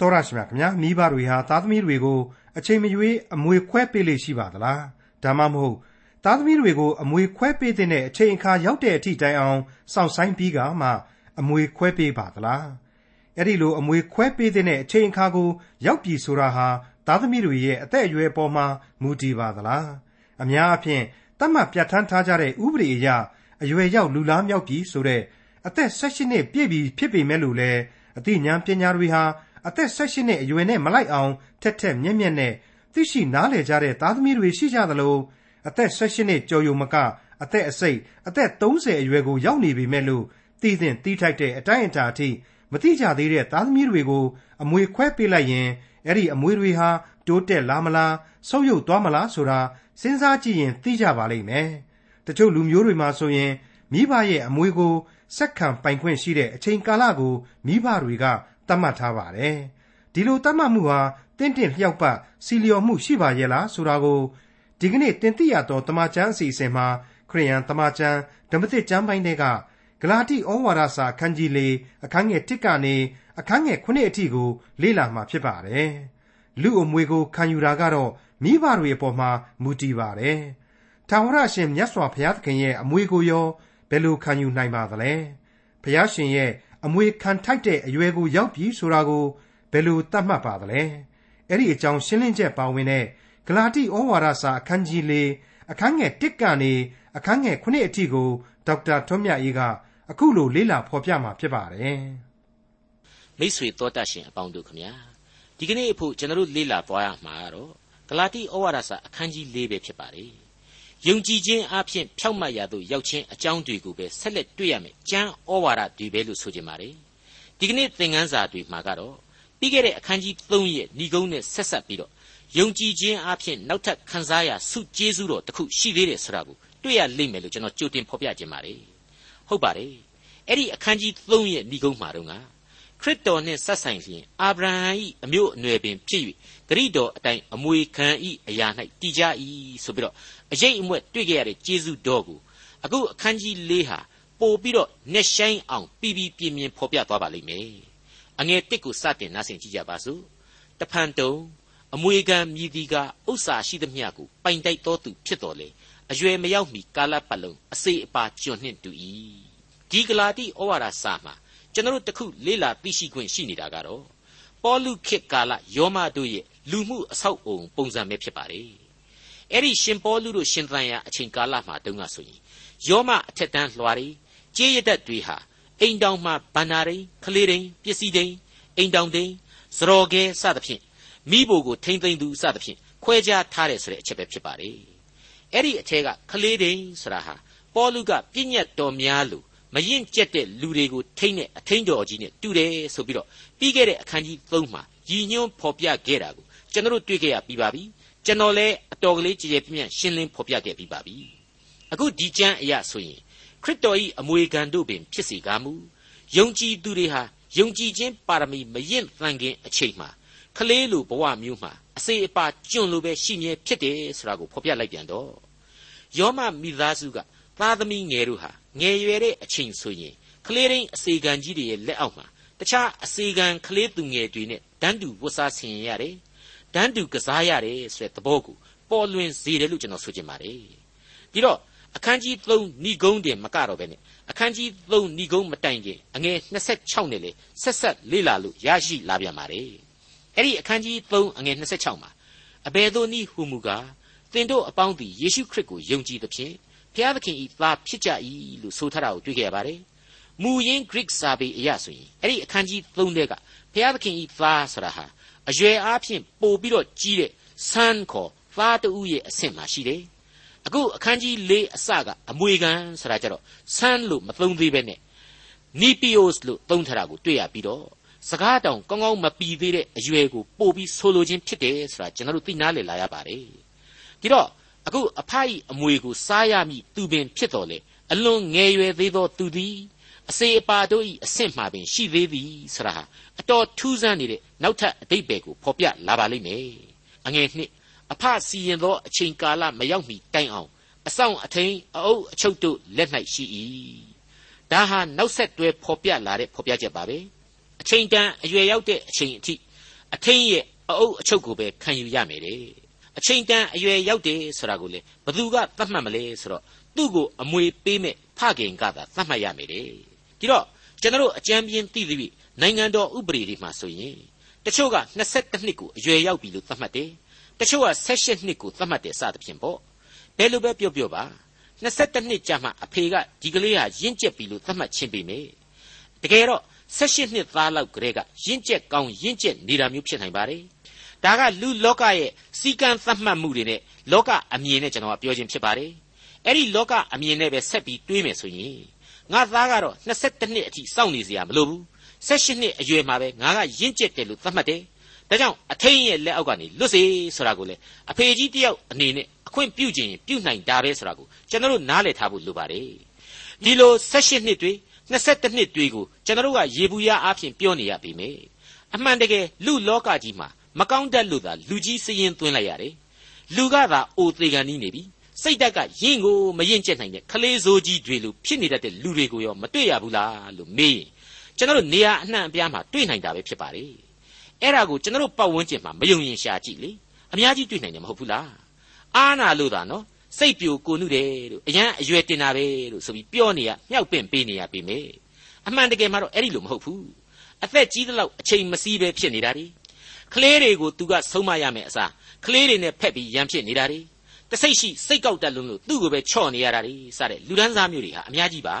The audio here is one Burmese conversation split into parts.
တော်ရရှိမြခင်ဗျာမိဘတွေဟာသားသမီးတွေကို အချိန်မရွေးအမွေခွဲပေးလေရှိပါသလားဒါမှမဟုတ်သားသမီးတွေကိုအမွေခွဲပေးတဲ့အချိန်အခါရောက်တဲ့အထိတိုင်အောင်စောင့်ဆိုင်ပြီးကမှအမွေခွဲပေးပါသလားအဲ့ဒီလိုအမွေခွဲပေးတဲ့အချိန်အခါကိုရောက်ပြီဆိုတာဟာသားသမီးတွေရဲ့အသက်အရွယ်ပေါ်မှာမူတည်ပါသလားအများအဖြစ်တတ်မှတ်ပြဋ္ဌာန်းထားကြတဲ့ဥပဒေအရအရွယ်ရောက်လူလားမြောက်ပြီဆိုတဲ့အသက်16နှစ်ပြည့်ပြီဖြစ်ပေမဲ့လို့လေအသိဉာဏ်ပညာတွေဟာ အသက်16နှစ်အရွယ်နဲ့မလိုက်အောင် ထက်ထက်မြက်မြက်နဲ့သိရှိနားလည်ကြတဲ့သားသမီးတွေရှိကြသလိုအသက်16နှစ်ကျော်ယုံမကအသက်အစိတ်အသက်30အရွယ်ကိုရောက်နေပြီမဲ့လို့သိသင့်သိထိုက်တဲ့အတိုင်းအတာအထိမသိကြသေးတဲ့သားသမီးတွေကိုအမွေခွဲပေးလိုက်ရင်အဲ့ဒီအမွေတွေဟာတိုးတက်လာမလားဆုပ်ယုပ်သွားမလားဆိုတာစဉ်းစားကြည့်ရင်သိကြပါလိမ့်မယ်။တချို့လူမျိုးတွေမှာဆိုရင်မိဘရဲ့အမွေကိုစက္ကန့်ပိုင်ခွင့်ရှိတဲ့အချိန်ကာလကိုမိဘတွေက သတ်မှတ်ထားပါတယ်။ဒီလိုသတ်မှတ်မှုဟာတင့်တင့်လျောက်ပတ်စီလျော်မှုရှိပါရဲ့လားဆိုတာကိုဒီကနေ့တင်ပြရတော့တမချန်းအစီအစဉ်မှာခရိယန်တမချန်းဓမ္မသစ်ကျမ်းပိုင်းတွေကဂလာတိဩဝါဒစာအခန်းကြီး၄အခန်းငယ်၁ကနေအခန်းငယ်9အထိကို လေ့လာမှာဖြစ်ပါတယ်။လူအမွေကိုခံယူတာကတော့မိဘတွေအပေါ်မှာမူတည်ပါတယ်။ထာဝရရှင်မြတ်စွာဘုရားသခင်ရဲ့အမွေကိုရောဘယ်လိုခံယူနိုင်ပါသလဲ။ဘုရားရှင်ရဲ့ အမွေခံထိုက်တဲ့အရွယ်ကိုရောက်ပြီဆိုတာကိုဘယ်လိုသတ်မှတ်ပါသလဲ။အဲ့ဒီအကြောင်းရှင်းလင်းချက်ပါဝင်တဲ့ဂလာတိဩဝါဒစာအခန်းကြီး၄အခန်းငယ်၁ကနေအခန်းငယ်9အထိကိုဒေါက်တာထွန်းမြတ်အေးကအခုလိုလေ့လာဖော်ပြมาဖြစ်ပါတယ်။မိတ်ဆွေတော်တတ်ရှင်အပေါင်းတို့ခမညာဒီကနေ့အဖို့ကျွန်တော်တို့လေ့လာသွားရမှာကတော့ဂလာတိဩဝါဒစာအခန်းကြီး၄ပဲဖြစ်ပါတယ်။ ယုံကြည်ခြင်းအပြင်ဖြောက်မှတ်ရာသို့ရောက်ခြင်းအကြောင်းတွေကိုပဲဆက်လက်တွေ့ရမယ်။ကျမ်းဩဝါဒတွေပဲလို့ဆိုကြပါတယ်။ဒီကနေ့သင်ခန်းစာတွေမှာကတော့ပြီးခဲ့တဲ့အခန်းကြီး3ရဲ့ဏိဂုံးနဲ့ဆက်ဆက်ပြီးတော့ယုံကြည်ခြင်းအပြင်နောက်ထပ်ခံစားရဆုကျေးဇူးတော်တစ်ခုရှိသေးတယ်ဆိုတာကိုတွေ့ရလိမ့်မယ်လို့ကျွန်တော်ကြိုတင်ဖော်ပြခြင်းပါတယ်။ဟုတ်ပါတယ်။အဲ့ဒီအခန်းကြီး3ရဲ့ဏိဂုံးမှာတော့ ခရစ်တော်နှင့်ဆက်ဆိုင်လျင်အာဗြဟံ၏အမျိုးအနွယ်ပင်ဖြစ်၍ဂရိတော်အတိုင်းအမွေခံ၏အရာ၌တည်ကြ၏ဆိုပြီးတော့အရေးအမွက်တွေ့ကြရတဲ့ကျေးဇူးတော်ကိုအခုအခန်းကြီး၄ဟာပို့ပြီးတော့နှက်ဆိုင်အောင်ပြီးပြီးပြင်းပြင်းဖော်ပြသွားပါလိမ့်မယ်အငယ်တစ်ကိုစတင်နားဆင်ကြည့်ကြပါစို့တဖန်တုံအမွေခံမြည်ဒီကဥစ္စာရှိသမျှကိုပိုင်တိုက်တော်သူဖြစ်တော်လေအရွယ်မရောက်မီကာလပတ်လုံးအစေအပါကျွန်နှင့်တူ၏ဒီဂလာတိဩဝါဒစာမှာ ကျွန်တော်တို့တခုလေးလာသိရှိခွင့်ရှိနေတာကတော့ပေါလုခေတ်ကာလယောမတို့ရဲ့လူမှုအဆောက်အုံပုံစံပဲဖြစ်ပါတယ်အဲ့ဒီရှင်ပေါလုတို့ရှင်သန်ရာအချိန်ကာလမှာတုန်းကဆိုရင်ယောမအထက်တန်းလွှာတွေကြေးရတတ်တွေဟာအိမ်တောင်မှဗန္နာရိန်ခလေးရိန်ပစ္စည်းတိန်အိမ်တောင်တိန်စရော်ကဲစသဖြင့်မိဘကိုထိမ့်သိမ့်သူစသဖြင့်ခွဲခြားထားတယ်ဆိုတဲ့အချက်ပဲဖြစ်ပါတယ်အဲ့ဒီအထက်ကခလေးတိန်ဆိုတာဟာပေါလုကပြည့်ညတ်တော်များလို့ မရင်ကျက်တဲ့လူတွေကိုထိမ့်တဲ့အထိန်တော်ကြီးနဲ့တူတယ်ဆိုပြီးတော့ပြီးခဲ့တဲ့အခန်းကြီး3မှာရည်ညွှန်းဖော်ပြခဲ့တာကိုကျွန်တော်တို့တွေ့ခဲ့ရပြီးပါပြီကျွန်တော်လည်းအတော်ကလေးကြည်ကြဲပြန့်ရှင်းလင်းဖော်ပြခဲ့ပြီးပါပြီအခုဒီကျမ်းအရာဆိုရင်ခရစ်တော်၏အမွေခံတို့ပင်ဖြစ်စေကားမူယုံကြည်သူတွေဟာယုံကြည်ခြင်းပါရမီမရင်သန်ခင်အချိန်မှာကလေးလိုဘဝမျိုးမှာအစေအပါကျွန့်လိုပဲရှိမြဲဖြစ်တယ်ဆိုတာကိုဖော်ပြလိုက်ပြန်တော့ယောမမိသားစုက သားသမီးငယ်တို့ဟာငယ်ရွယ်တဲ့အချိန်ဆိုရင်ကလေးရင်းအစေခံကြီးတွေရဲ့လက်အောက်မှာတခြားအစေခံကလေးသူငယ်တွေနဲ့တန်းတူဝတ်စားဆင်ရတယ်တန်းတူကစားရတယ်ဆိုတဲ့သဘောကိုပေါ်လွင်စေတယ်လို့ကျွန်တော်ဆိုချင်ပါတယ်ဒီတော့အခန်းကြီး3ဏိဂုံးတင်မကတော့ပဲနဲ့အခန်းကြီး3ဏိဂုံးမတိုင်ခင်အငယ်26နဲ့လေဆက်ဆက်လေ့လာလို့ရရှိလာပြန်ပါတယ်အဲ့ဒီအခန်းကြီး3အငယ်26မှာအဘယ်သို့နည်းဟူမူကားသင်တို့အပေါင်းသည်ယေရှုခရစ်ကိုယုံကြည်သဖြင့် ဘုရားသခင်ဤသားဖြစ်ကြ၏လို့ဆိုထားတာကိုတွေ့ခဲ့ရပါတယ်။မူရင်း Greek စာပေအရဆိုရင်အဲ့ဒီအခန်းကြီး3ထဲကဘုရားသခင်ဤသားဆိုတာဟာအရွယ်အားဖြင့်ပို့ပြီးတော့ကြီးတဲ့ son ခေါ်သားတူရဲ့အဆင့်မှာရှိတယ်။အခုအခန်းကြီး၄အစကအမွေခံဆိုတာကြတော့ son လို့မသုံးသေးပဲနဲ့ Nipios လို့သုံးထားတာကိုတွေ့ရပြီးတော့စကားတောင်ကောင်းကောင်းမပီသေးတဲ့အရွယ်ကိုပို့ပြီးဆိုလိုခြင်းဖြစ်တယ်ဆိုတာကျွန်တော်တို့သိနာလည်လာရပါတယ်။ဒီတော့ အခုအဖအီအမွေကိုစားရမည်သူပင်ဖြစ်တော်လေအလွန်ငယ်ရွယ်သေးသောသူသည်အစေအပါတို့၏အဆင့်မှပင်ရှိသေးသည်ဆရာဟာအတော်ထူးဆန်းနေတဲ့နောက်ထပ်အတိတ်ပဲကိုဖော်ပြလာပါလိမ့်မယ်အငယ်နှစ်အဖစီရင်သောအချိန်ကာလမရောက်မီတိုင်အောင်အဆောင်အထိန်အအုပ်အချုပ်တို့လက်၌ရှိ၏ဒါဟာနောက်ဆက်တွဲဖော်ပြလာတဲ့ဖော်ပြချက်ပါပဲအချိန်တန်အရွယ်ရောက်တဲ့အချိန်အထိအထင်းရဲ့အအုပ်အချုပ်ကိုပဲခံယူရမယ်တဲ့ အချိန်တန်အရွယ်ရောက်တယ်ဆိုတာကိုလေဘသူကသတ်မှတ်မလဲဆိုတော့သူ့ကိုအမွေပေးမဲ့ဖခင်ကသာသတ်မှတ်ရမယ်တဲ့ဒီတော့ကျွန်တော်အကြံပြင်းသိသိနိုင်ငံတော်ဥပဒေတွေမှာဆိုရင်တချို့က22နှစ်ကိုအရွယ်ရောက်ပြီလို့သတ်မှတ်တယ်တချို့က16နှစ်ကိုသတ်မှတ်တယ်စသဖြင့်ပေါ့ဘယ်လိုပဲပြောပြောပါ22နှစ်ကြာမှအဖေကဒီကလေးဟာရင့်ကျက်ပြီလို့သတ်မှတ်ခြင်းပေမယ်တကယ်တော့18နှစ်သားလောက်ကလေးကရင့်ကျက်ကောင်းရင့်ကျက်နေတာမျိုးဖြစ်နိုင်ပါတယ် ဒါကလူလောကရဲ့စီကံသတ်မှတ်မှုတွေနဲ့လောကအမြင်နဲ့ကျွန်တော်ကပြောခြင်းဖြစ်ပါတယ်အဲ့ဒီလောကအမြင်နဲ့ပဲဆက်ပြီးတွေးမယ်ဆိုရင်ငါသားကတော့22နှစ်အထိစောင့်နေစရာမလိုဘူး18နှစ်အရွယ်မှာပဲငါကရင့်ကျက်တယ်လို့သတ်မှတ်တယ်ဒါကြောင့်အထိန်ရဲ့လက်အောက်ကနေလွတ်စေဆိုတာကိုလေအဖေကြီးတယောက်အနေနဲ့အခွင့်ပြုခြင်းပြုနိုင်တာပဲဆိုတာကိုကျွန်တော်တို့နားလည်ထားဖို့လိုပါတယ်ဒီလို18နှစ်တွေ22နှစ်တွေကိုကျွန်တော်တို့ကရေဘူးရအားဖြင့်ပြောနေရပြီမေအမှန်တကယ်လူလောကကြီးမှာ မကောင်းတတ်လို့သာလူကြီးစရင်သွင်းလိုက်ရတယ်လူကသာအိုသေးကန်နီးနေပြီစိတ်ဓာတ်ကယင့်ကိုမယင့်ကျက်နိုင်တဲ့ခလေးစိုးကြီးတွေလိုဖြစ်နေတတ်တဲ့လူတွေကိုရောမတွေ့ရဘူးလားလို့မေးရင်ကျွန်တော်တို့နေရာအနှံ့အပြားမှာတွေ့နိုင်တာပဲဖြစ်ပါတယ်အဲ့ဒါကိုကျွန်တော်တို့ပတ်ဝန်းကျင်မှာမယုံရင်ရှာကြည့်လေအများကြီးတွေ့နိုင်တယ်မဟုတ်ဘူးလားအာနာလို့သာနော်စိတ်ပြိုကိုနုတယ်လို့အရန်အရွယ်တင်တာပဲလို့ဆိုပြီးပြောနေရမြောက်ပင့်ပေးနေရပြီမေအမှန်တကယ်မှာတော့အဲ့ဒီလိုမဟုတ်ဘူးအသက်ကြီးသလောက်အချိန်မစည်းပဲဖြစ်နေတာ ड़ी ကလေးတွေကိုသူကဆုံးမရမယ်အစားကလေးတွေနဲ့ဖက်ပြီးရန်ဖြစ်နေတာတွေတစိတ်ရှိစိတ်ကောက်တက်လုံးလို့သူ့ကိုပဲချော့နေရတာတွေစတဲ့လူဒန်းစားမျိုးတွေဟာအများကြီးပါ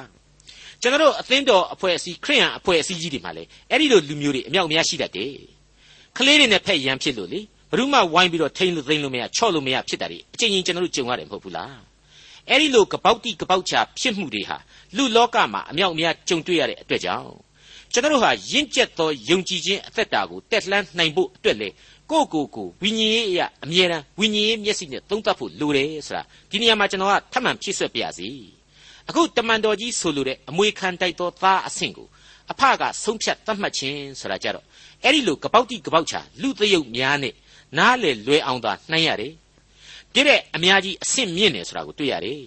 ကျွန်တော်တို့အသင်းတော်အဖွဲ့အစည်းခရိယံအဖွဲ့အစည်းကြီးတွေမှာလည်းအဲ့ဒီလိုလူမျိုးတွေအမြောက်အများရှိတတ်တယ်ကလေးတွေနဲ့ဖက်ရန်ဖြစ်လို့လေဘ누구မှဝိုင်းပြီးတော့ထိန်လို့သိမ့်လို့မရချော့လို့မရဖြစ်တာတွေအချင်းချင်းကျွန်တော်တို့ကြုံရတယ်မဟုတ်ဘူးလားအဲ့ဒီလိုကပောက်တိကပောက်ချာဖြစ်မှုတွေဟာလူလောကမှာအမြောက်အများကြုံတွေ့ရတဲ့အတွက်ကြောင့် ကျွန်တော်တို့ဟာရင့်ကျက်သောယုံကြည်ခြင်းအသက်တာကိုတက်လှမ်းနိုင်ဖို့အတွက်လေကိုကိုကိုဝိညာဉ်ရေးအရာအမြဲတမ်းဝိညာဉ်ရေးမျက်စိနဲ့သုံးသပ်ဖို့လိုတယ်ဆိုတာဒီနေရာမှာကျွန်တော်ကထပ်မံဖြည့်ဆွတ်ပြရစီအခုတမန်တော်ကြီးဆိုလိုတဲ့အမွေခံတိုက်သောသားအဆင့်ကိုအဖကဆုံးဖြတ်သတ်မှတ်ခြင်းဆိုတာကြတော့အဲ့ဒီလိုကပောက်တိကပောက်ချလူသရုပ်များနဲ့နားလေလွယ်အောင်သာနှိုင်းရတယ်ပြည့်တဲ့အများကြီးအဆင့်မြင့်တယ်ဆိုတာကိုတွေ့ရတယ်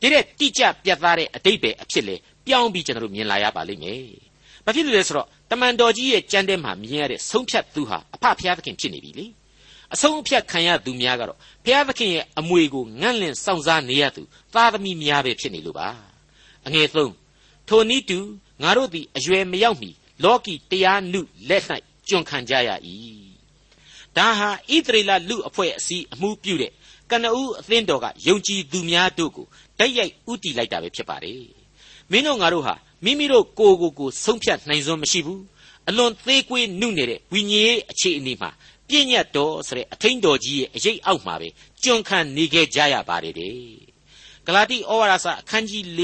ပြည့်တဲ့တိကျပြတ်သားတဲ့အတိတ်ပဲအဖြစ်လေပြောင်းပြီးကျွန်တော်တို့မြင်လာရပါလိမ့်မယ်။ ဘာဖြစ်လို့လဲဆိုတော့တမန်တော်ကြီးရဲ့ကြမ်းတဲမှာမြင်ရတဲ့ဆုံးဖြတ်သူဟာအဖဖျားသခင်ဖြစ်နေပြီလေ။အဆုံးအဖြတ်ခံရသူများကတော့ဖျားသခင်ရဲ့အမွေကိုငန့်လင့်စောင့်စားနေရသူသားသမီးများပဲဖြစ်နေလို့ပါ။အငယ်သုံးထိုနည်းတူငါတို့သည်အရွယ်မရောက်မီလောကီတရားနုလက်၌ကျွန်ခံကြရ၏။ဒါဟာဣသရေလလူအဖွဲ့အစည်းအမှုပြုတဲ့ကနဦးအသင်းတော်ကယုံကြည်သူများတို့ကိုတိုက်ရိုက်ဥတီလိုက်တာပဲဖြစ်ပါတယ်။မင်းတို့ငါတို့ဟာ မိမိတို့ကိုယ်ကိုယ်ကိုဆုံးဖြတ်နိုင်စွမ်းမရှိဘူးအလွန်သေးကွေးနုနေတဲ့ဝိညာဉ်ရေးအခြေအနေမှာပြည့်ညတ်တော်ဆိုတဲ့အထင်းတော်ကြီးရဲ့အရေးအောက်မှာပဲကျွန်းခံနေခဲ့ကြရပါတယ်တဲ့ဂလာတိဩဝါဒစာအခန်းကြီး၄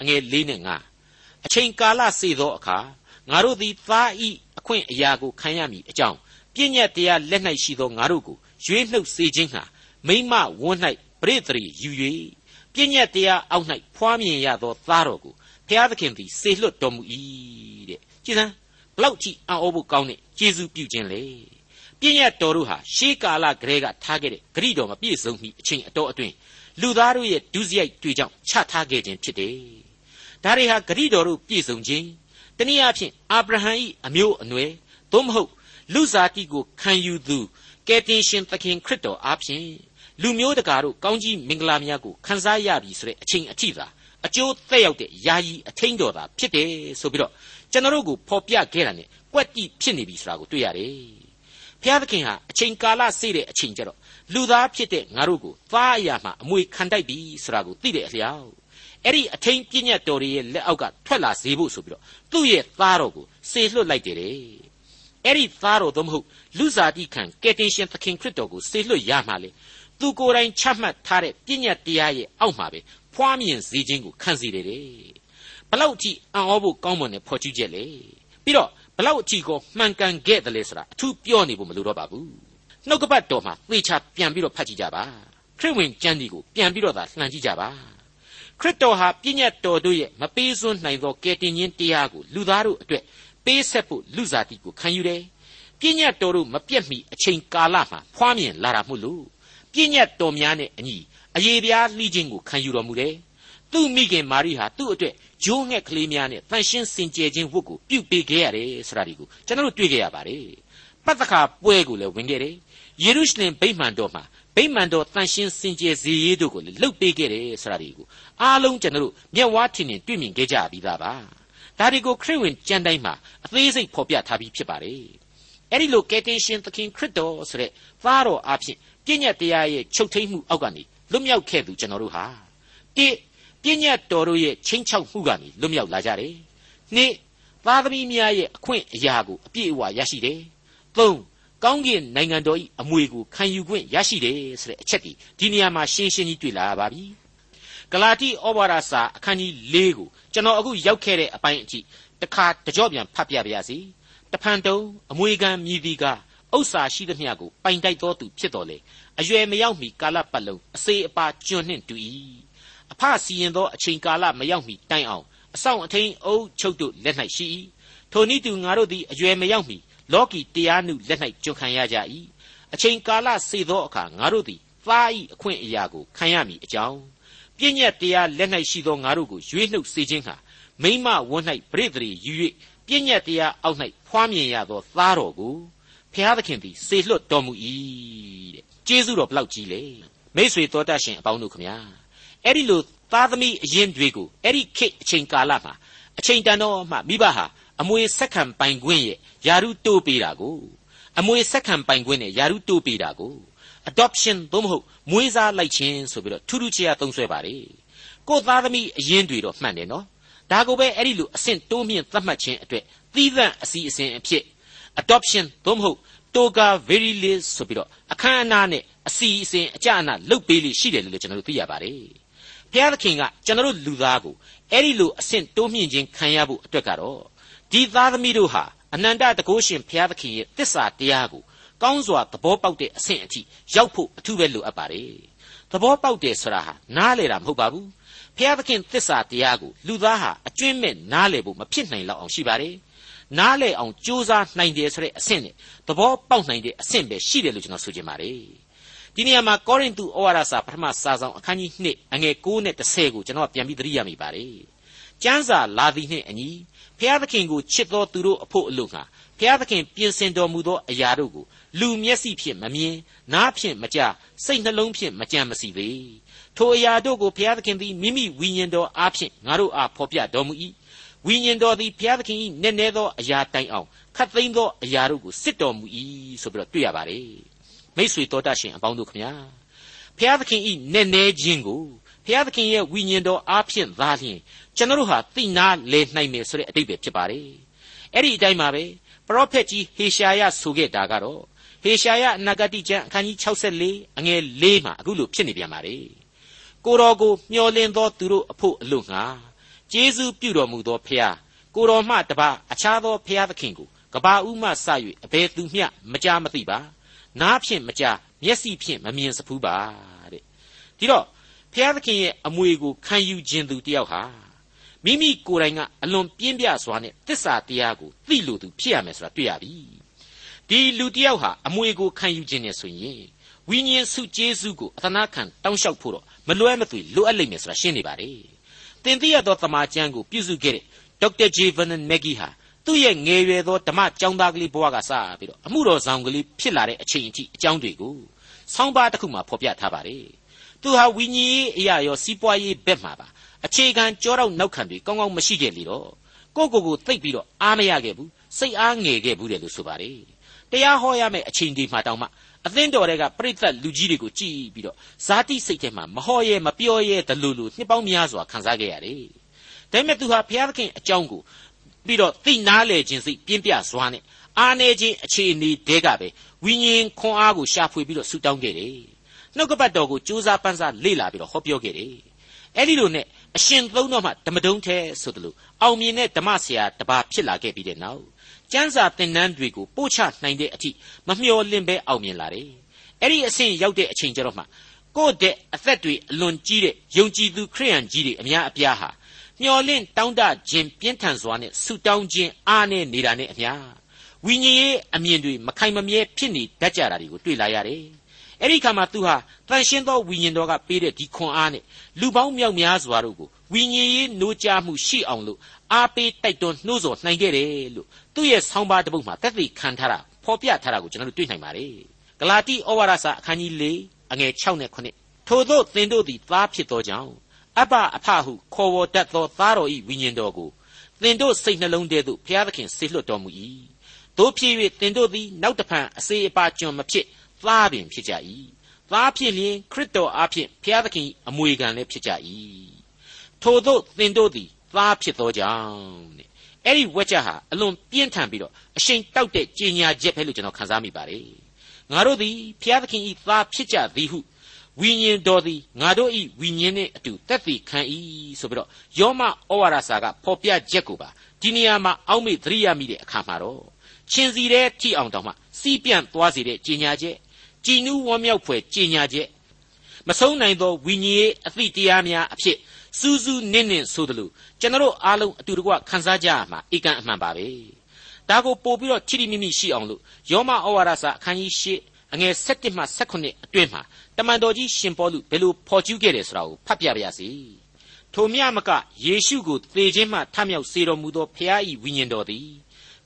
အငယ်၄နဲ့၅အချိန်ကာလစေသောအခါငါတို့သည်သားဤအခွင့်အရာကိုခံရမည်အကြောင်းပြည့်ညတ်တရားလက်၌ရှိသောငါတို့ကိုရွေးနှုတ်စေခြင်းဟာမိမဝန်း၌ပရိသေရီယူ၍ပြည့်ညတ်တရားအောက်၌ဖွားမြင်ရသောသားတော်ကို ဖျားသခင်သည်စေလွတ်တော်မူ၏တဲ့ကြည်စမ်းဘလောက်ကြည့်အံ့ဩဖို့ကောင်းတဲ့ကျေးဇူးပြုခြင်းလေပြည့်ညတ်တော်တို့ဟာရှေးကာလကတည်းကထားခဲ့တဲ့ဂရိတော်မပြည့်စုံမီအချိန်အတော်အတွင်းလူသားတို့ရဲ့ဒုစရိုက်တွေကြောင့်ချထားခဲ့ခြင်းဖြစ်တယ်ဒါတွေဟာဂရိတော်တို့ပြည့်စုံခြင်းတနည်းအားဖြင့်အာဗြဟံ၏အမျိုးအနွယ်သို့မဟုတ်လူစားတိကိုခံယူသူကယ်တင်ရှင်သခင်ခရစ်တော်အားဖြင့်လူမျိုးတကာတို့ကောင်းကြီးမင်္ဂလာများကိုခံစားရပြီဆိုတဲ့အချိန်အထိသာ အကျိုးသက်ရောက်တဲ့ယာယီအထင်းတော်သာဖြစ်တယ်ဆိုပြီးတော့ကျွန်တော်တို့ကိုဖော်ပြခဲ့တာ ਨੇ ကွက်တိဖြစ်နေပြီဆိုတာကိုတွေ့ရတယ်။ဘုရားသခင်ဟာအချိန်ကာလစေ့တဲ့အချိန်ကျတော့လူသားဖြစ်တဲ့ငါတို့ကိုသားအရာမှအမွေခံတိုက်ပြီဆိုတာကိုသိတဲ့အလျောက်အဲ့ဒီအထင်းပြည့်ညတ်တော်ရဲ့လက်အောက်ကထွက်လာစေဖို့ဆိုပြီးတော့သူ့ရဲ့သားတော်ကိုစေလွှတ်လိုက်တယ်တဲ့။အဲ့ဒီသားတော်သို့မဟုတ်လူစားတိခံကယ်တင်ရှင်သခင်ခရစ်တော်ကိုစေလွှတ်ရမှလေ သူကိုယ်တိုင်ချမှတ်ထားတဲ့ပြည့်ညတ်တရားရဲ့အောက်မှာပဲဖွားမြင်စေခြင်းကိုခံစေတယ်တဲ့ဘလောက်အထိအံ့ဩဖို့ကောင်းမွန်တဲ့ဖော်ကျူးချက်လေပြီးတော့ဘလောက်အထိကိုမှန်ကန်ခဲ့တယ်လဲဆိုတာအထူးပြောနေဖို့မလိုတော့ပါဘူးနှုတ်ကပတ်တော်မှာသေချာပြန်ပြီးတော့ဖတ်ကြည့်ကြပါခရစ်ဝင်ကျမ်းဒီကိုပြန်ပြီးတော့သာလှန်ကြည့်ကြပါခရစ်တော်ဟာပြည့်ညတ်တော်တို့ရဲ့မပေးစွန်းနိုင်သောကယ်တင်ခြင်းတရားကိုလူသားတို့အတွက်ပေးဆက်ဖို့လူစားတိကိုခံယူတယ်ပြည့်ညတ်တော်တို့မပြတ်မီအချိန်ကာလမှာဖွားမြင်လာတာမို့လို့ ပြည့်ညတ်တော်များနဲ့အညီအယေပြားလှီးခြင်းကိုခံယူတော်မူတယ်။သူ့မိခင်မာရိဟာသူ့အတွက်ဂျိုးငှက်ကလေးများနဲ့တန်ရှင်းစင်ကြယ်ခြင်းဝတ်ကိုပြုပေးခဲ့ရတယ်ဆိုတာဒီကိုကျွန်တော်တို့တွေ့ခဲ့ရပါတယ်။ဘပတ်သက်ခါပွဲကိုလည်းဝင်ခဲ့တယ်ယေရုရှလင်ဗိမာန်တော်မှာဗိမာန်တော်တန်ရှင်းစင်ကြယ်စေရေးတို့ကိုလည်းလှုပ်ပေးခဲ့တယ်ဆိုတာဒီကိုအားလုံးကျွန်တော်တို့မျက်ဝါးထင်ထင်တွေ့မြင်ခဲ့ကြပြီးသားပါဒါတွေကိုခရစ်ဝင်ကျမ်းတိုင်းမှာအသေးစိတ်ဖော်ပြထားပြီးဖြစ်ပါတယ်အဲ့ဒီလိုကယ်တင်ရှင်သခင်ခရစ်တော်ဆိုတဲ့သားတော်အဖြစ် ပြည့်ညတ်တရားရဲ့ချုပ်ထိန်မှုအောက်ကနေလွတ်မြောက်ခဲ့သူကျွန်တော်တို့ဟာတိပြည့်ညတ်တော်တို့ရဲ့ချင်းချောက်မှုကနေလွတ်မြောက်လာကြတယ်နှစ်သားသမီးများရဲ့အခွင့်အရာကိုအပြည့်အဝရရှိတယ်သုံးကောင်းကင်နိုင်ငံတော်၏အမွေကိုခံယူခွင့်ရရှိတယ်ဆိုတဲ့အချက်ဒီဒီနေရာမှာရှင်းရှင်းကြီးတွေ့လာရပါပြီဂလာတိဩဝါဒစာအခန်းကြီး၄ကိုကျွန်တော်အခုရောက်ခဲ့တဲ့အပိုင်းအထိတခါတကြော့ပြန်ဖတ်ပြပါရစေတဖန်တုံအမွေခံမြည်သည်က ဥစ္စာရှိသမျှကိုပိုင်တိုက်တော်သူဖြစ်တော်လေအရွယ်မရောက်မီကာလပတ်လုံးအစေအပါကျွန်းနှင့်တူ၏အဖစီရင်သောအချိန်ကာလမရောက်မီတိုင်အောင်အဆောင်အထင်းအုပ်ချုပ်တို့လက်၌ရှိ၏ထိုနည်းတူငါတို့သည်အရွယ်မရောက်မီလောကီတရားနုလက်၌ကျွခံရကြ၏အချိန်ကာလစေသောအခါငါတို့သည်သား၏အခွင့်အရာကိုခံရမည်အကြောင်းပြည့်ညက်တရားလက်၌ရှိသောငါတို့ကိုရွေးနှုတ်စေခြင်းဟာမိမဝန်း၌ပရိသေယူ၍ပြည့်ညက်တရားအောက်၌ဖွားမြင်ရသောသားတော်ကို ဖျားသခင်သည်စေလွတ်တော်မူ၏တဲ့ကျေးဇူးတော်ဘလောက်ကြီးလဲမိษွေတော်တတ်ရှင်အပေါင်းတို့ခမညာအဲ့ဒီလိုသားသမီးအရင်တွေကိုအဲ့ဒီခေတ်အချိန်ကာလမှာအချိန်တန်တော့မှမိဘဟာအမွေဆက်ခံပိုင်ခွင့်ရဲ့ယာရုတိုးပေးတာကိုအမွေဆက်ခံပိုင်ခွင့်နဲ့ယာရုတိုးပေးတာကို adoption သို့မဟုတ်မွေးစားလိုက်ခြင်းဆိုပြီးတော့ထူးထူးခြားခြားသုံးဆွဲပါတယ်ကိုသားသမီးအရင်တွေတော့မှန်တယ်နော်ဒါကိုပဲအဲ့ဒီလိုအဆင့်တိုးမြင့်သတ်မှတ်ခြင်းအတွက်သီးသန့်အစီအစဉ်အဖြစ် adoption သို့မဟုတ် toga very list ဆိုပြီးတော့အခမ်းအနားနဲ့အစီအစဉ်အကြအနလုတ်ပေးလိရှိတယ်လို့ကျွန်တော်တို့သိရပါတယ်ဘုရားသခင်ကကျွန်တော်တို့လူသားကိုအဲ့ဒီလိုအဆင့်တိုးမြင့်ခြင်းခံရဖို့အတွက်ကတော့ဒီသားသမီးတို့ဟာအနန္တတကုရှင်ဘုရားသခင်ရဲ့တစ္ဆာတရားကိုကောင်းစွာသဘောပေါက်တဲ့အဆင့်အထိရောက်ဖို့အထူးပဲလိုအပ်ပါတယ်သဘောပေါက်တယ်ဆိုတာဟာနားလေတာမဟုတ်ပါဘူးဘုရားသခင်တစ္ဆာတရားကိုလူသားဟာအကျွင့်မဲ့နားလေဖို့မဖြစ်နိုင်လောက်အောင်ရှိပါတယ် နားလေအောင်ကြိုးစားနိုင်တယ်ဆိုတဲ့အဆင့်နဲ့သဘောပေါက်နိုင်တဲ့အဆင့်ပဲရှိတယ်လို့ကျွန်တော်ဆိုချင်ပါတယ်ဒီနေရာမှာကောရိန္သုဩဝါဒစာပထမစာဆောင်အခန်းကြီး2အငယ်9နဲ့10ကိုကျွန်တော်ပြန်ပြီးသတိရမိပါတယ်ကျမ်းစာလာသည်နှင့်အညီဖျားသခင်ကိုချစ်သောသူတို့အဖို့အလို့ငှာဖျားသခင်ပြင်ဆင်တော်မူသောအရာတို့ကိုလူမျက်စိဖြင့်မမြင်နားဖြင့်မကြားစိတ်နှလုံးဖြင့်မကြံမစီပေထိုအရာတို့ကိုဘုရားသခင်သည်မိမိဝိညာဉ်တော်အားဖြင့်ငါတို့အားဖော်ပြတော်မူ၏ ဝိညာဉ်တော်သည်ဘုရားသခင်၏နည်းနည်းသောအရာတိုင်အောင်ခတ်သိမ်းသောအရာတို့ကိုစစ်တော်မူ၏ဆိုပြီးတော့တွေ့ရပါတယ်မိษွေတော်တတ်ရှင်အပေါင်းတို့ခမညာဘုရားသခင်၏နည်းနည်းခြင်းကိုဘုရားသခင်ရဲ့ဝိညာဉ်တော်အားဖြင့်သာလျှင်ကျွန်တော်ဟာသိနာလေနိုင်မယ်ဆိုတဲ့အတိတ်ပဲဖြစ်ပါတယ်အဲ့ဒီအတိုင်းပါပဲပရောဖက်ကြီးဟေရှာယဆိုခဲ့တာကတော့ဟေရှာယအနာဂတိကျမ်းအခန်းကြီး64အငယ်၄မှာအခုလိုဖြစ်နေပြန်ပါတယ်ကိုတော်ကိုမျှော်လင့်သောသူတို့အဖို့အလို့ငှာ ကျေးဇူးပြုတော်မူသောဖျားကိုတော်မှတပါအခြားသောဖျားသခင်ကိုကဘာဦးမှစ၍အဘယ်သူမျှမကြားမသိပါနားဖြင့်မကြားမျက်စိဖြင့်မမြင်စဖူးပါတဲ့ဒီတော့ဖျားသခင်ရဲ့အမွေကိုခံယူခြင်းသူတယောက်ဟာမိမိကိုယ်တိုင်ကအလွန်ပြင်းပြစွာနဲ့တစ္ဆာတရားကိုသိလို့သူဖြစ်ရမယ်ဆိုတာတွေ့ရပြီဒီလူတယောက်ဟာအမွေကိုခံယူခြင်းနဲ့ဆိုရင်ဝိညာဉ်စုကျေးဇူးကိုအသနာခံတောင်းလျှောက်ဖို့တော့မလွဲမသွေလိုအပ်လိမ့်မယ်ဆိုတာရှင်းနေပါတယ် သင်သိရသောသမာကျမ်းကိုပြုစုခဲ့တဲ့ဒေါက်တာဂျေဗန်နမက်ဂီဟာသူ့ရဲ့ငယ်ရွယ်သောဓမ္မကျောင်းသားကလေးဘဝကစပြီးတော့အမှုတော်ဆောင်ကလေးဖြစ်လာတဲ့အချိန်အထိအကြောင်းတွေကိုဆောင်းပါးတစ်ခုမှဖော်ပြထားပါတယ်သူဟာဝိညာဉ်ရေးအရာရောစီးပွားရေးဘက်မှာပါအခြေခံကြောတော့နောက်ခံတွေကောင်းကောင်းမရှိခဲ့လေတော့ကိုကိုကိုသိပ်ပြီးတော့အားမရခဲ့ဘူးစိတ်အားငယ်ခဲ့ဘူးတယ်လို့ဆိုပါတယ်တရားဟောရမယ့်အချိန်ဒီမှာတောင်မှ အသင်းတော်တွေကပြိသက်လူကြီးတွေကိုကြည်ပြီးတော့ဇာတိစိတ်ထဲမှာမဟောရဲမပြောရဲတလူလူနှစ်ပေါင်းများစွာခံစားခဲ့ရတယ်ဒါပေမဲ့သူဟာဘုရားသခင်အကြောင်းကိုပြီးတော့သိနာလေခြင်းစိတ်ပြင်းပြစွာနဲ့အားနေခြင်းအခြေအနေတဲကပဲဝိညာဉ်ခွန်အားကိုရှာဖွေပြီးတော့ဆူတောင်းခဲ့တယ်နှုတ်ကပတ်တော်ကိုကြိုးစားပန်းစားလေ့လာပြီးတော့ဟောပြောခဲ့တယ်အဲ့ဒီလိုနဲ့အရှင်သုံးတော်မှဓမ္မတုံးထဲဆိုတယ်လို့အောင်မြင်တဲ့ဓမ္မဆရာတပါဖြစ်လာခဲ့ပြီးတဲ့နောက် ကျမ်းစာသင်တန်းတွေကိုပို့ချနိုင်တဲ့အထိမမျှော်လင့်ပဲအောင်မြင်လာတယ်အဲ့ဒီအဆင့်ရောက်တဲ့အချိန်ကျတော့မှကိုယ့်တဲ့အသက်တွေအလွန်ကြီးတဲ့ယုံကြည်သူခရိယန်ကြီးတွေအများအပြားဟာမျှော်လင့်တောင်းတခြင်းပြင်းထန်စွာနဲ့ဆုတောင်းခြင်းအားနဲ့နေတာနဲ့အများဝိညာဉ်ရေးအမြင်တွေမခိုင်မမြဲဖြစ်နေတတ်ကြတာတွေကိုတွေ့လာရတယ် အဲ့ဒီခါမှာသူဟာတန်ရှင်းသောဝိညာဉ်တော်ကပေးတဲ့ဒီခွန်အားနဲ့လူပေါင်းမြောက်များစွာတို့ကိုဝိညာဉ်ရေးနိုးကြားမှုရှိအောင်လို့အားပေးတိုက်တွန်းနှိုးဆော်နိုင်ခဲ့တယ်လို့သူ့ရဲ့ဆောင်းပါးတစ်ပုဒ်မှာသက်သေခံထားတာဖော်ဖော်ပြထားတာကိုကျွန်တော်တို့တွေ့နိုင်ပါတယ်ဂလာတိဩဝါဒစာအခန်းကြီး၄အငယ်6နဲ့9ထို့သောသင်တို့သည်သားဖြစ်သောကြောင့်အဘအဖဟုခေါ်ဝေါ်တတ်သောသားတော်ဤဝိညာဉ်တော်ကိုသင်တို့စိတ်နှလုံးထဲသို့ဘုရားသခင်ဆေလွတ်တော်မူ၏တို့ဖြစ်၍သင်တို့သည်နောက်တဖန်အစေအပါကျွန်မဖြစ် သားပင်ဖြစ်ကြ၏သားဖြစ်လျင်ခရစ်တော်အားဖြင့်ဘုရားသခင်အမွေခံလည်းဖြစ်ကြ၏ထို့သောသင်တို့သည်သားဖြစ်သောကြောင့်တဲ့အဲ့ဒီဝက်ချက်ဟာအလွန်ပြင်းထန်ပြီးတော့အရှိန်တောက်တဲ့ကြေညာချက်ပဲလို့ကျွန်တော်ခန်းစားမိပါတယ်ငါတို့သည်ဘုရားသခင်ဤသားဖြစ်ကြသည်ဟုဝိညာဉ်တော်သည်ငါတို့ဤဝိညာဉ်နှင့်အတူတက်သည်ခံ၏ဆိုပြီးတော့ယောမဩဝါဒစာကဖော်ပြချက်ကိုပါဒီနေရာမှာအောက်မေ့သတိရမိတဲ့အခါမှာတော့ချင်းစီတဲ့ထိအောင်တောင်မှစီးပြန့်သွားစေတဲ့ကြေညာချက် ကြည်နူးဝမ်းမြောက်ဖွယ်ကြေညာချက်မဆုံးနိုင်သောဝိညာဉ်ရေးအသည့်တရားများအဖြစ်စူးစူးနင့်နင့်ဆိုသလိုကျွန်တော်အားလုံးအတူတကွခန်းစားကြရမှာဧကန်အမှန်ပါပဲဒါကိုပို့ပြီးတော့ချီတီမိမိရှိအောင်လို့ယောမဩဝါဒစာအခန်းကြီး၈အငယ်7မှ18အတွင်းမှာတမန်တော်ကြီးရှင်ပေါလုဘယ်လိုဖော်ကျူးခဲ့တယ်ဆိုတာကိုဖတ်ပြပါရစေထိုမြမကယေရှုကိုသေခြင်းမှထမြောက်စေတော်မူသောဖခင်၏ဝိညာဉ်တော်သည်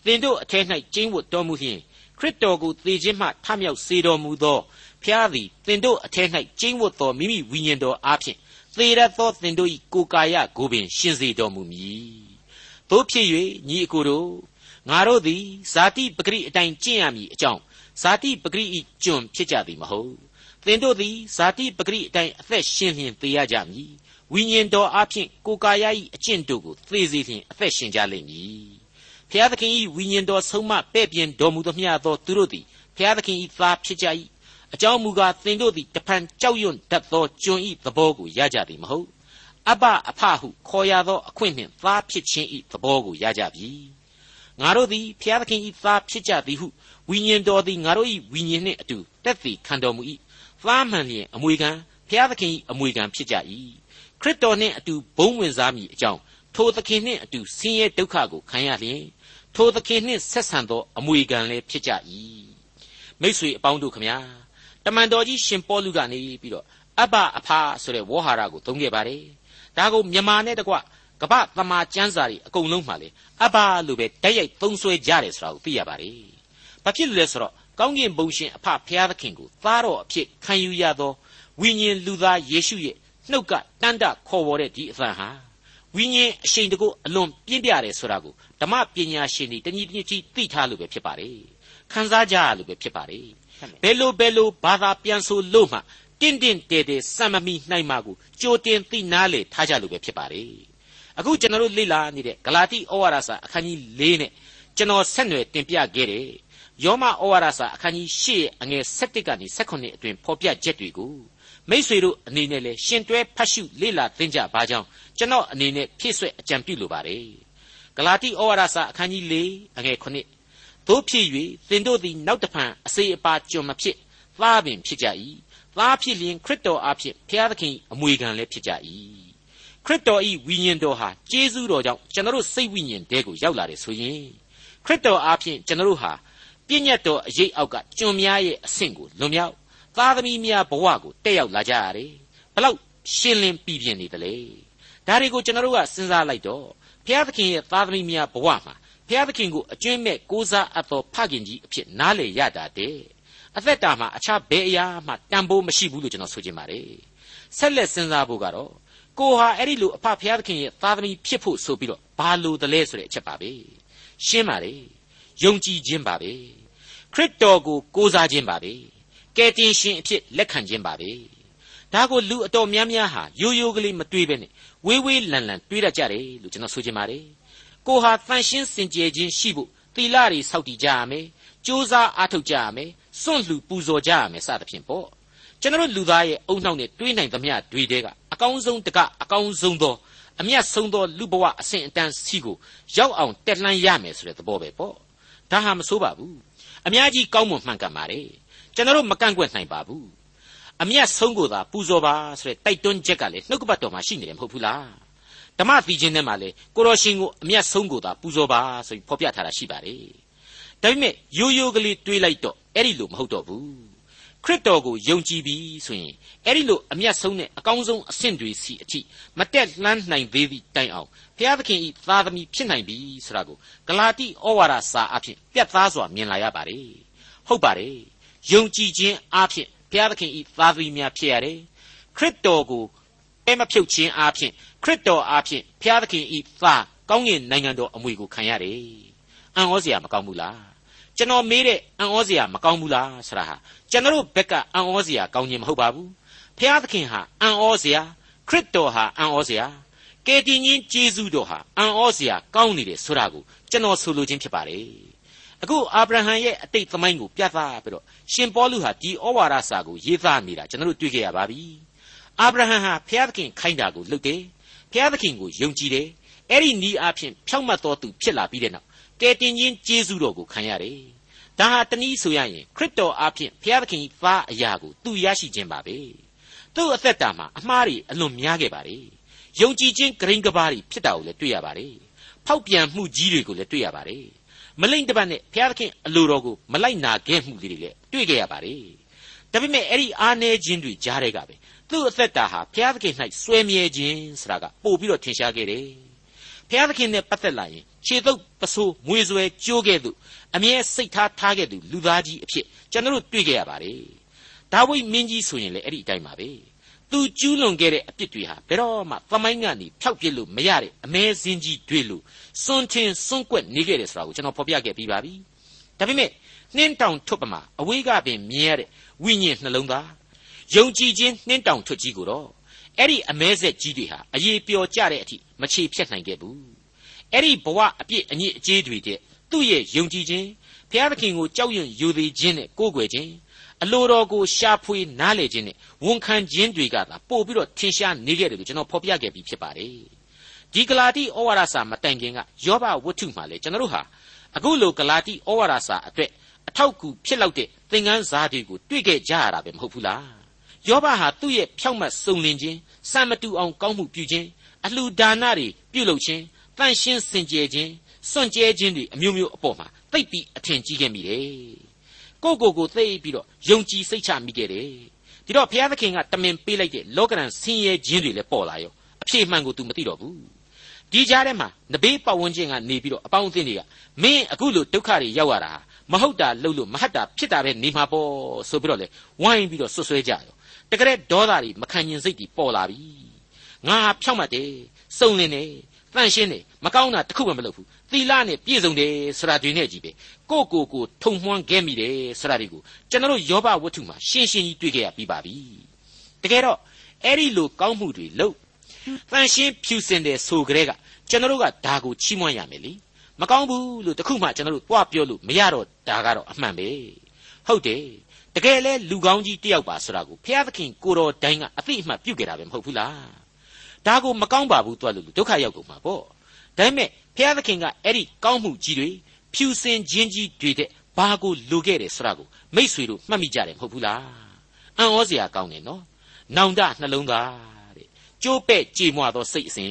သင်တို့အထက်၌ကျင်းဝတ်တော်မူလျှင် ခရစ်တော်ကိုသေခြင်းမှထမြောက်စေတော်မူသောဖျားသည်သင်တို့အထက်၌ကျင်းဝတ်သောမိမိဝိညာဉ်တော်အားဖြင့်သေရသောသင်တို့၏ကိုယ်ကာယကိုပင် ရှင်စေတော်မူမည်တို့ဖြစ်၍ညီအကိုတို့ငါတို့သည်ဇာတိပဂရိအတိုင်းကျင့်ရမည်အကြောင်းဇာတိပဂရိ၏ကျွန်ဖြစ်ကြသည်မဟုတ်သင်တို့သည်ဇာတိပဂရိအတိုင်းအသက်ရှင်လျင်သေရကြမည်ဝိညာဉ်တော်အားဖြင့်ကိုယ်ကာယ၏အကျင့်တို့ကိုသေစေလျင်အသက်ရှင်ကြလိမ့်မည် ဖျားသခင်၏ဝိညာဉ်တော်ဆုံးမပဲ့ပြင်တော်မူသမျှသောသူတို့သည်ဖျားသခင်၏သားဖြစ်ကြ၏အကြောင်းမူကားသင်တို့သည်တဖန်ကြောက်ရွံ့တတ်သောကျွန်ဤသဘောကိုရကြသည်မဟုတ်အဘအဖဟုခေါ်ရသောအခွင့်နှင့်သားဖြစ်ခြင်းဤသဘောကိုရကြပြီငါတို့သည်ဖျားသခင်ဤသားဖြစ်ကြသည်ဟုဝိညာဉ်တော်သည်ငါတို့ဤဝိညာဉ်နှင့်အတူတက်သည်ခံတော်မူ၏သားမှန်လျင်အမွေခံဖျားသခင်ဤအမွေခံဖြစ်ကြ၏ခရစ်တော်နှင့်အတူဘုံဝင်စားမည်အကြောင်းထိုသခင်နှင့်အတူဆင်းရဲဒုက္ခကိုခံရလျင် ထိုသခင်နှင့်ဆက်ဆံသောအမွေခံလည်းဖြစ်ကြ၏မိษွေအပေါင်းတို့ခမညာတမန်တော်ကြီးရှင်ပေါလုကနေပြီးတော့အဘအဖာဆိုတဲ့ဝေါ်ဟာရကိုသုံးခဲ့ပါတယ်ဒါကိုမြန်မာနဲ့တကွကပ္ပသမာကျမ်းစာတွေအကုန်လုံးမှာလေအဘလို့ပဲတိုက်ရိုက်သုံးဆွဲကြတယ်ဆိုတာကိုသိရပါတယ်ဘာဖြစ်လို့လဲဆိုတော့ကောင်းကင်ဘုံရှင်အဖဖျားသခင်ကိုသားတော်အဖြစ်ခံယူရသောဝိညာဉ်လူသားယေရှုရဲ့နှုတ်ကတန်တခေါ်ဝေါ်တဲ့ဒီအသံဟာ ဝိညာဉ်အရှိန်တကုအလွန်ပြင်းပြတယ်ဆိုတာကိုဓမ္မပညာရှင်တွေတညီတညွတ်ကြီးသိထားလို့ပဲဖြစ်ပါတယ်ခန်းစားကြရလို့ပဲဖြစ်ပါတယ်ဘယ်လိုဘယ်လိုဘာသာပြန်ဆိုလို့မှတင့်တင့်တဲတဲစံမမီနိုင်မှာကိုကြိုတင်သိနာလေထားကြလို့ပဲဖြစ်ပါတယ်အခုကျွန်တော်တို့လေ့လာနေတဲ့ဂလာတိဩဝါဒစာအခန်းကြီး၄နဲ့ကျွန်တော်ဆက်နွယ်တင်ပြခဲ့တယ်ယောမဩဝါဒစာအခန်းကြီး၈ရဲ့အငယ်၁၁ကနေ၁၈အတွင်းဖော်ပြချက်တွေကို မိษွေတို့အနေနဲ့လည်းရှင်တွဲဖတ်ရှုလေ့လာသင်ကြပါကြောင်းကျွန်တော်အနေနဲ့ဖြည့်ဆွက်အကြံပြုလိုပါတယ်ဂလာတိဩဝါဒစာအခန်းကြီး၄အငယ်9တို့ဖြစ်၍သင်တို့သည်နောက်တဖန်အစေအပါကျွန်မဖြစ်သားပင်ဖြစ်ကြ၏သားဖြစ်လျင်ခရစ်တော်အားဖြင့်ဘုရားသခင်အမွေခံလည်းဖြစ်ကြ၏ခရစ်တော်ဤဝိညာဉ်တော်ဟာကျေးဇူးတော်ကြောင့်ကျွန်တော်စိတ်ဝိညာဉ်တဲကိုရောက်လာတယ်ဆိုရင်ခရစ်တော်အားဖြင့်ကျွန်တော်ဟာပြည့်ညတ်တော်အရေးအောက်ကကျွန်များရဲ့အဆင့်ကိုလွန်မြောက် သားသမီးများဘဝကိုတက်ရောက်လာကြရတယ်ဘလောက်ရှင်းလင်းပြည်ပြင်းနေတယ်လေဒါတွေကိုကျွန်တော်တို့ကစဉ်းစားလိုက်တော့ဘုရားသခင်ရဲ့သားသမီးများဘဝမှာဘုရားသခင်ကိုအကျွင့်မဲ့ကိုးစားအပ်သောဖခင်ကြီးအဖြစ်နားလည်ရတာတဲ့အသက်တာမှာအခြားဘယ်အရာမှတန်ဖိုးမရှိဘူးလို့ကျွန်တော်ဆိုချင်ပါတယ်ဆက်လက်စဉ်းစားဖို့ကတော့ကိုဟာအဲ့ဒီလိုအဖဘုရားသခင်ရဲ့သားသမီးဖြစ်ဖို့ဆိုပြီးတော့ဘာလို့တလဲဆိုတဲ့အချက်ပါပဲရှင်းပါလေယုံကြည်ခြင်းပါပဲခရစ်တော်ကိုကိုးစားခြင်းပါပဲ ကယ်တင်ရှင်အဖြစ်လက်ခံခြင်းပါပဲဒါကိုလူအတော်များများဟာရိုးရိုးကလေးမတွေးပဲနဲ့ဝေးဝေးလန်လန်တွေးတတ်ကြတယ်လို့ကျွန်တော်ဆိုချင်ပါတယ်ကိုဟာတန်ရှင်းစင်ကြယ်ခြင်းရှိဖို့သီလတွေစောင့်တည်ကြရမယ်ကြိုးစားအားထုတ်ကြရမယ်စွန့်လှူပူဇော်ကြရမယ်စသဖြင့်ပေါ့ကျွန်တော်လူသားရဲ့အုံနှောက်နဲ့တွေးနိုင်သမျှတွေတဲကအကောင်းဆုံးတကအကောင်းဆုံးသောအမျက်ဆုံးသောလူဘဝအဆင့်အတန်းစီကိုရောက်အောင်တက်လှမ်းရမယ်ဆိုတဲ့သဘောပဲပေါ့ဒါဟာမဆိုးပါဘူးအများကြီးကောင်းမွန်မှန်ကန်ပါတယ် ကျွန်တော်မကန့်ကွက်နိုင်ပါဘူးအမျက်ဆုံးကိုသာပူဇော်ပါဆိုတဲ့တိုက်တွန်းချက်ကလည်းနှုတ်ကပတ်တော်မှာရှိနေတယ်မဟုတ်ဘူးလားဓမ္မသီချင်းထဲမှာလေကိုတော်ရှင်ကိုအမျက်ဆုံးကိုသာပူဇော်ပါဆိုပြီးဖော်ပြထားတာရှိပါတယ်ဒါပေမဲ့ရိုးရိုးကလေးတွေးလိုက်တော့အဲ့ဒီလိုမဟုတ်တော့ဘူးခရစ်တော်ကိုယုံကြည်ပြီဆိုရင်အဲ့ဒီလိုအမျက်ဆုံးနဲ့အကောင်းဆုံးအဆင့်တွေစီအထိမတက်လှမ်းနိုင်သေးသည့်တိုင်အောင်ဘုရားသခင်ဤသားသမီးဖြစ်နိုင်ပြီဆိုတာကိုဂလာတိဩဝါဒစာအဖြစ်ပြတ်သားစွာမြင်လာရပါတယ်ဟုတ်ပါတယ် ယုံကြည်ခြင်းအဖြစ်ဘုရားသခင်ဤသားသမီးများဖြစ်ရတယ်ခရစ်တော်ကိုအဲမဖြုတ်ခြင်းအဖြစ်ခရစ်တော်အဖြစ်ဘုရားသခင်ဤသားကောင်းကင်နိုင်ငံတော်အမွေကိုခံရတယ်အံ့ဩစရာမကောင်းဘူးလားကျွန်တော်မေးတဲ့အံ့ဩစရာမကောင်းဘူးလားဆရာဟာကျွန်တော်ဘက်ကအံ့ဩစရာကောင်းခြင်းမဟုတ်ပါဘူးဘုရားသခင်ဟာအံ့ဩစရာခရစ်တော်ဟာအံ့ဩစရာကယ်တင်ရှင်ဂျေဇုတော်ဟာအံ့ဩစရာကောင်းနေတယ်ဆိုတာကိုကျွန်တော်ဆိုလိုခြင်းဖြစ်ပါတယ် အခုအာဗြဟံရဲ့အတိတ်သမိုင်းကို ပြသပြီးတော့ရှင်ပေါလုဟာဒီဩဝါဒစာကိုရေးသားနေတာကျွန်တော်တို့တွေ့ကြရပါပြီအာဗြဟံဟာဘုရားသခင်ခိုင်းတာကိုလုပ်တယ်ဘုရားသခင်ကိုယုံကြည်တယ်အဲ့ဒီနီးအားဖြင့်ဖြောင့်မတ်တော်သူဖြစ်လာပြီးတဲ့နောက်ကယ်တင်ရှင်ဂျေဇုတော်ကိုခံရတယ်ဒါဟာတနည်းဆိုရရင်ခရစ်တော်အားဖြင့်ဘုရားသခင်သားအရာကိုသူရရှိခြင်းပါပဲသူ့အသက်တာမှာအမှားတွေအလွန်များခဲ့ပါလေယုံကြည်ခြင်းဂရင်းကဘာတွေဖြစ်တာကိုလည်းတွေ့ရပါတယ်ဖောက်ပြန်မှုကြီးတွေကိုလည်းတွေ့ရပါတယ် မလိမ့်တပတ်နဲ့ဘုရားသခင်အလိုတော်ကိုမလိုက်နာခဲ့မှုတွေလည်းတွေ့ခဲ့ရပါတယ်ဒါပေမဲ့အဲ့ဒီအားနည်းခြင်းတွေကြားတဲ့ကပဲသူ့အသက်တာဟာဘုရားသခင်၌စွဲမြဲခြင်းဆိုတာကပို့ပြီးတော့ထင်ရှားခဲ့တယ်ဘုရားသခင်နဲ့ပတ်သက်လာရင်ခြေသုပ်ပစိုးမွေဆွဲကြိုးခဲ့သူအမြဲစိတ်ထားထားခဲ့သူလူသားကြီးအဖြစ်ကျွန်တော်တို့တွေ့ခဲ့ရပါတယ်ဒါဝိမင်းကြီးဆိုရင်လည်းအဲ့ဒီအတိုင်းပါပဲ သူကျူးလွန်ခဲ့တဲ့အပြစ်တွေဟာဘယ်တော့မှသမိုင်းကနေဖျောက်ပြစ်လို့မရတဲ့အမဲစင်းကြီးတွေလို့စွန့်ထင်းစွန့်ကွက်နေခဲ့တယ်ဆိုတာကိုကျွန်တော်ဖော်ပြခဲ့ပြီးပါပြီဒါပေမဲ့နှင်းတောင်ထွတ်ပမာအဝေးကပင်မြင်ရတဲ့ဝိညာဉ်နှလုံးသားယုံကြည်ခြင်းနှင်းတောင်ထွတ်ကြီးကိုတော့အဲ့ဒီအမဲဆက်ကြီးတွေဟာအရေးပျော်ကြတဲ့အထိမချေဖြတ်နိုင်ခဲ့ဘူးအဲ့ဒီဘဝအပြစ်အညစ်အကြေးတွေတဲ့သူ့ရဲ့ယုံကြည်ခြင်းဘုရားသခင်ကိုကြောက်ရွံ့ယိုသေးခြင်းနဲ့ကိုးကွယ်ခြင်း အလိုတော်ကိုရှာဖွေနားလည်ခြင်းနဲ့ဝန်ခံခြင်းတွေကသာပို့ပြီးတော့ထင်ရှားနေခဲ့တယ်လို့ကျွန်တော်ဖော်ပြခဲ့ပြီးဖြစ်ပါတယ်ဒီဂလာတိဩဝါဒစာမတိုင်ခင်ကယောဘဝတ္ထုမှာလေကျွန်တော်တို့ဟာအခုလိုဂလာတိဩဝါဒစာအတွက်အထောက်ကူဖြစ်လောက်တဲ့သင်ခန်းစာတွေကိုတွေ့ခဲ့ကြရတာပဲမဟုတ်ဘူးလားယောဘဟာသူ့ရဲ့ဖြောက်မှတ်စုံလင်ခြင်းစံမတူအောင်ကောင်းမှုပြုခြင်းအလှူဒါနတွေပြုလုပ်ခြင်းတန်ရှင်းစင်ကြယ်ခြင်းစွန့်ကြဲခြင်းတွေအမျိုးမျိုးအပေါ်မှာသိပ်ပြီးအထင်ကြီးခဲ့မိတယ် ကိုကိုကိုသိပြီးတော့ယုံကြည်စိတ်ချမိခဲ့တယ်ဒီတော့ဘုရားသခင်ကတမင်ပေးလိုက်တဲ့လောကရန်ဆင်းရဲခြင်းတွေလည်းပေါ်လာရောအဖြေမှန်ကို तू မသိတော့ဘူးဒီကြားထဲမှာနဘေးပတ်ဝန်းကျင်ကနေပြီးတော့အပေါင်းအသင်းတွေကမင်းအခုလိုဒုက္ခတွေရောက်ရတာမဟုတ်တာလှုပ်လို့မဟတ်တာဖြစ်တာပဲနေမှာပေါ့ဆိုပြီးတော့လေဝိုင်းပြီးတော့ဆွဆွဲကြရောတကယ်ဒေါသတွေမခံကျင်စိတ်တွေပေါ်လာပြီငါဖြောက်မှတ်တယ်စုံလင်တယ်တန့်ရှင်းတယ်မကောင်းတာတခုမှမလုပ်ဘူး သီလနဲ့ပြည့်စုံတယ်ဆိုတာတွေနဲ့ကြီးပဲကိုကိုကိုထုံမှန်းခဲ့မိတယ်ဆိုတာတွေကိုကျွန်တော်ယောဘဝတ္ထုမှာရှင်းရှင်းကြီးတွေ့ခဲ့ရပြီးပါပြီတကယ်တော့အဲ့ဒီလိုကောင်းမှုတွေလုပ်တန့်ရှင်းဖြူစင်တယ်ဆိုကြတဲ့ကကျွန်တော်ကဒါကိုချီးမွမ်းရမယ်လေမကောင်းဘူးလို့တခုမှကျွန်တော်တို့တွားပြောလို့မရတော့ဒါကတော့အမှန်ပဲဟုတ်တယ်တကယ်လဲလူကောင်းကြီးတယောက်ပါဆိုတာကိုဘုရားသခင်ကိုတော်တိုင်းကအသိအမှတ်ပြုခဲ့တာပဲမဟုတ်ဘူးလားဒါကိုမကောင်းပါဘူးတွားလို့ဒုက္ခရောက်ကုန်မှာပေါ့ဒါပေမဲ့ ဘုရားသခင်ကအဲ့ဒီကောင်းမှုကြီးတွေဖြူစင်ခြင်းကြီးတွေတဲ့ဘာကိုလိုခဲ့တယ်ဆိုတာကိုမိษွေတို့မှတ်မိကြတယ်မဟုတ်ဘူးလားအံ့ဩစရာကောင်းတယ်နော်နောင်တနှလုံးသားတဲ့ကျိုးပဲ့ကြေမွသောစိတ်အစဉ်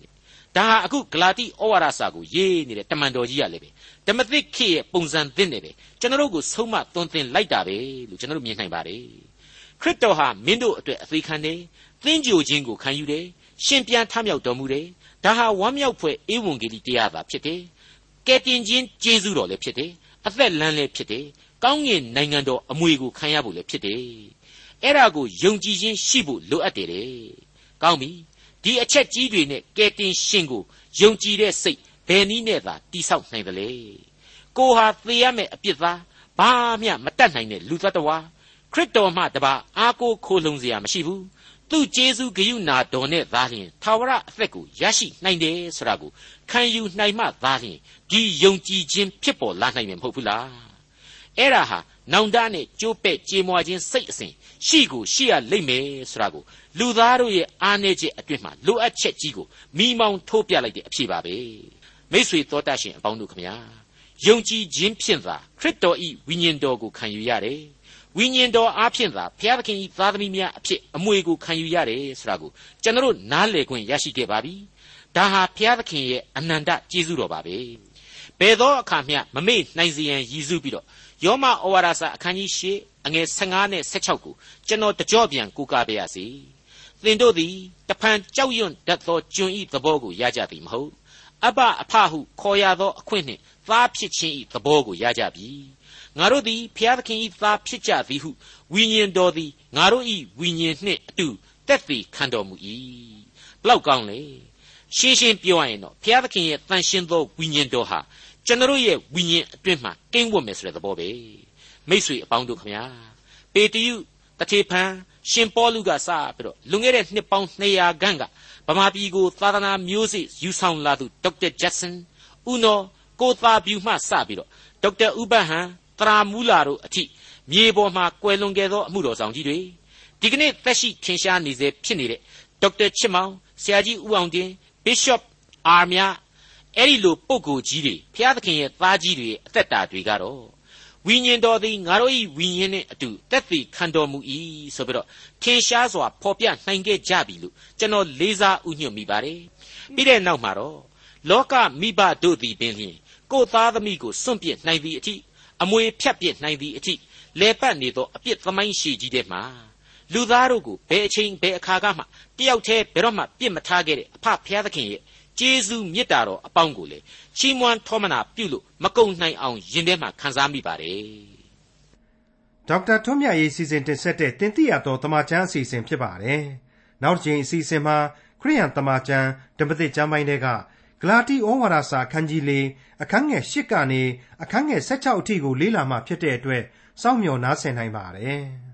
တဲ့ဒါဟာအခုဂလာတိဩဝါဒစာကိုရေးနေတဲ့တမန်တော်ကြီးကလည်းပဲဓမ္မသစ်ခေရဲ့ပုံစံသစ်နဲ့ပဲကျွန်တော်တို့ကိုဆုံးမသွန်သင်လိုက်တာပဲလို့ကျွန်တော်တို့မြင်နိုင်ပါတယ်ခရစ်တော်ဟာမင်းတို့အတွက်အသေးခံတယ်သင်ကြိုခြင်းကိုခံယူတယ်ရှင်ပြန်ထမြောက်တော်မူတယ် ဒါဟာဝမ်းမြောက်ဖွယ်ဧဝံဂေလိတရားသာဖြစ်တယ်ကယ်တင်ခြင်းကျေးဇူးတော်လည်းဖြစ်တယ်အသက်လန်းလည်းဖြစ်တယ်ကောင်းကင်နိုင်ငံတော်အမွေကိုခံရဖို့လည်းဖြစ်တယ်အဲ့ဒါကိုယုံကြည်ခြင်းရှိဖို့လိုအပ်တယ်တဲ့ကောင်းပြီဒီအချက်ကြီးတွေနဲ့ကယ်တင်ရှင်ကိုယုံကြည်တဲ့စိတ်ဘယ်နည်းနဲ့သာတိဆောက်နိုင်သလဲကိုဟာသေရမယ့်အပြစ်သားဘာမှမတတ်နိုင်တဲ့လူသတ္တဝါခရစ်တော်မှတပါအားကိုခိုလုံစရာမရှိဘူး သူ့ကျေးဇူးဂရုဏာတော်နဲ့သာလျှင်သာဝရအသက်ကိုရရှိနိုင်တယ်ဆိုတာကိုခံယူနိုင်မှသာလျှင်ဒီယုံကြည်ခြင်းဖြစ်ပေါ်လာနိုင်မှာမဟုတ်ဘူးလားအဲ့ဒါဟာနောင်တနဲ့ကြိုးပဲ့ကြေမွာခြင်းစိတ်အစဉ်ရှိကိုရှိရလိမ့်မယ်ဆိုတာကိုလူသားတို့ရဲ့အားနည်းချက်အတွင်းမှာလိုအပ်ချက်ကြီးကိုမိမောင်းထိုးပြလိုက်တဲ့အဖြစ်ပါပဲမိษွေတော်တတ်ရှင်အပေါင်းတို့ခမညာယုံကြည်ခြင်းဖြင့်သာခရစ်တော်ဤဝိညာဉ်တော်ကိုခံယူရတယ် ဝိညာဉ်တော်အားဖြင့်သာဘုရားသခင်ဤသားသမီးများအဖြစ်အမွေကိုခံယူရတယ်ဆိုတာကိုကျွန်တော်နားလည်ခွင့်ရရှိခဲ့ပါပြီဒါဟာဘုရားသခင်ရဲ့အနန္တကျေးဇူးတော်ပါပဲဘယ်သောအခါမျှမမေ့နိုင်စေရန်ရည်စူးပြီးတော့ယောမဩဝါဒစာအခန်းကြီး၈အငယ်15နဲ့16ကိုကျွန်တော်တကြောပြန်ကူကားပါရစေသင်တို့သည်တဖန်ကြောက်ရွံ့တတ်သောကျွန်ဤသဘောကိုရကြသည်မဟုတ်အဘအဖဟုခေါ်ရသောအခွင့်နှင့်သားဖြစ်ခြင်းဤသဘောကိုရကြပြီ ငါတို့သည်ဖျားသခင်၏သားဖြစ်ကြသည်ဟုဝိညာဉ်တော်သည်ငါတို့၏ဝိညာဉ်နှင့်အတူတက်သည်ခံတော်မူ၏ဘလောက်ကောင်းလေရှင်းရှင်းပြောရရင်တော့ဘုရားသခင်ရဲ့တန်ရှင်းသောဝိညာဉ်တော်ဟာကျွန်တော်ရဲ့ဝိညာဉ်အတွင်းမှာကင်းဝတ်မယ်ဆိုတဲ့သဘောပဲမိษွေအပေါင်းတို့ခမညာပေတရုတထေဖန်ရှင်ပေါလုကစပြီးတော့လွန်ခဲ့တဲ့နှစ်ပေါင်း200ခန့်ကဗမာပြည်ကိုသာသနာမျိုးစေ့ယူဆောင်လာသူဒေါက်တာဂျက်ဆန်ဦးနော်ကိုသာပြူမှစပြီးတော့ဒေါက်တာဥပဟန် တရာမူလာတို့အထိမြေပေါ်မှာကွယ်လွန်ခဲ့သောအမှုတော်ဆောင်ကြီးတွေဒီကနေ့သက်ရှိထင်ရှားနေစေဖြစ်နေတဲ့ဒေါက်တာချစ်မောင်ဆရာကြီးဦးအောင်တင် Bishop အာမြအဲ့ဒီလိုပုဂ္ဂိုလ်ကြီးတွေဘုရားသခင်ရဲ့သားကြီးတွေအသက်တာတွေကတော့ဝိညာဉ်တော်သည်ငါတို့၏ဝိညာဉ်နှင့်အတူတက်သည်ခံတော်မူ၏ဆိုပြီးတော့ထင်ရှားစွာဖော်ပြနိုင်ခဲ့ကြပြီလို့ကျွန်တော်လေးစားဥညွတ်မိပါတယ်ပြီးတဲ့နောက်မှာတော့လောကမိဘတို့သည်ပင်လျှင်ကိုယ်သားသမီးကိုစွန့်ပစ်နိုင်သည့်အထိ အမွေဖြတ်ပစ်နိုင်သည့်အထိလဲပတ်နေသောအပြစ်သမိုင်းရှိကြီးတဲ့မှာလူသားတို့ကိုဘယ်အချိန်ဘယ်အခါကမှတယောက်တည်းဘယ်တော့မှပြစ်မထားခဲ့တဲ့အဖဖျားသခင်ရဲ့ကျေးဇူးမေတ္တာတော်အပေါင်းကိုလေချီးမွမ်းထောမနာပြုလို့မကုံနိုင်အောင်ယင်ထဲမှာခံစားမိပါတယ်ဒေါက်တာထွန်းမြတ်ရေးစီစဉ်တင်ဆက်တဲ့တင်ပြရတော်တမချန်းအစီအစဉ်ဖြစ်ပါတယ်နောက်တစ်ချိန်အစီအစဉ်မှာခရိယန်တမချန်းဓမ္မသစ်ကျမ်းပိုင်းတွေက ဂလာတိဩဝါဒစာအခန်းကြီး၄အခန်းငယ်၈ကနေအခန်းငယ်၁၆အထိကိုလေ့လာမှဖြစ်တဲ့အတွက်စောင့်မျှော်နားဆင်နိုင်ပါတယ်။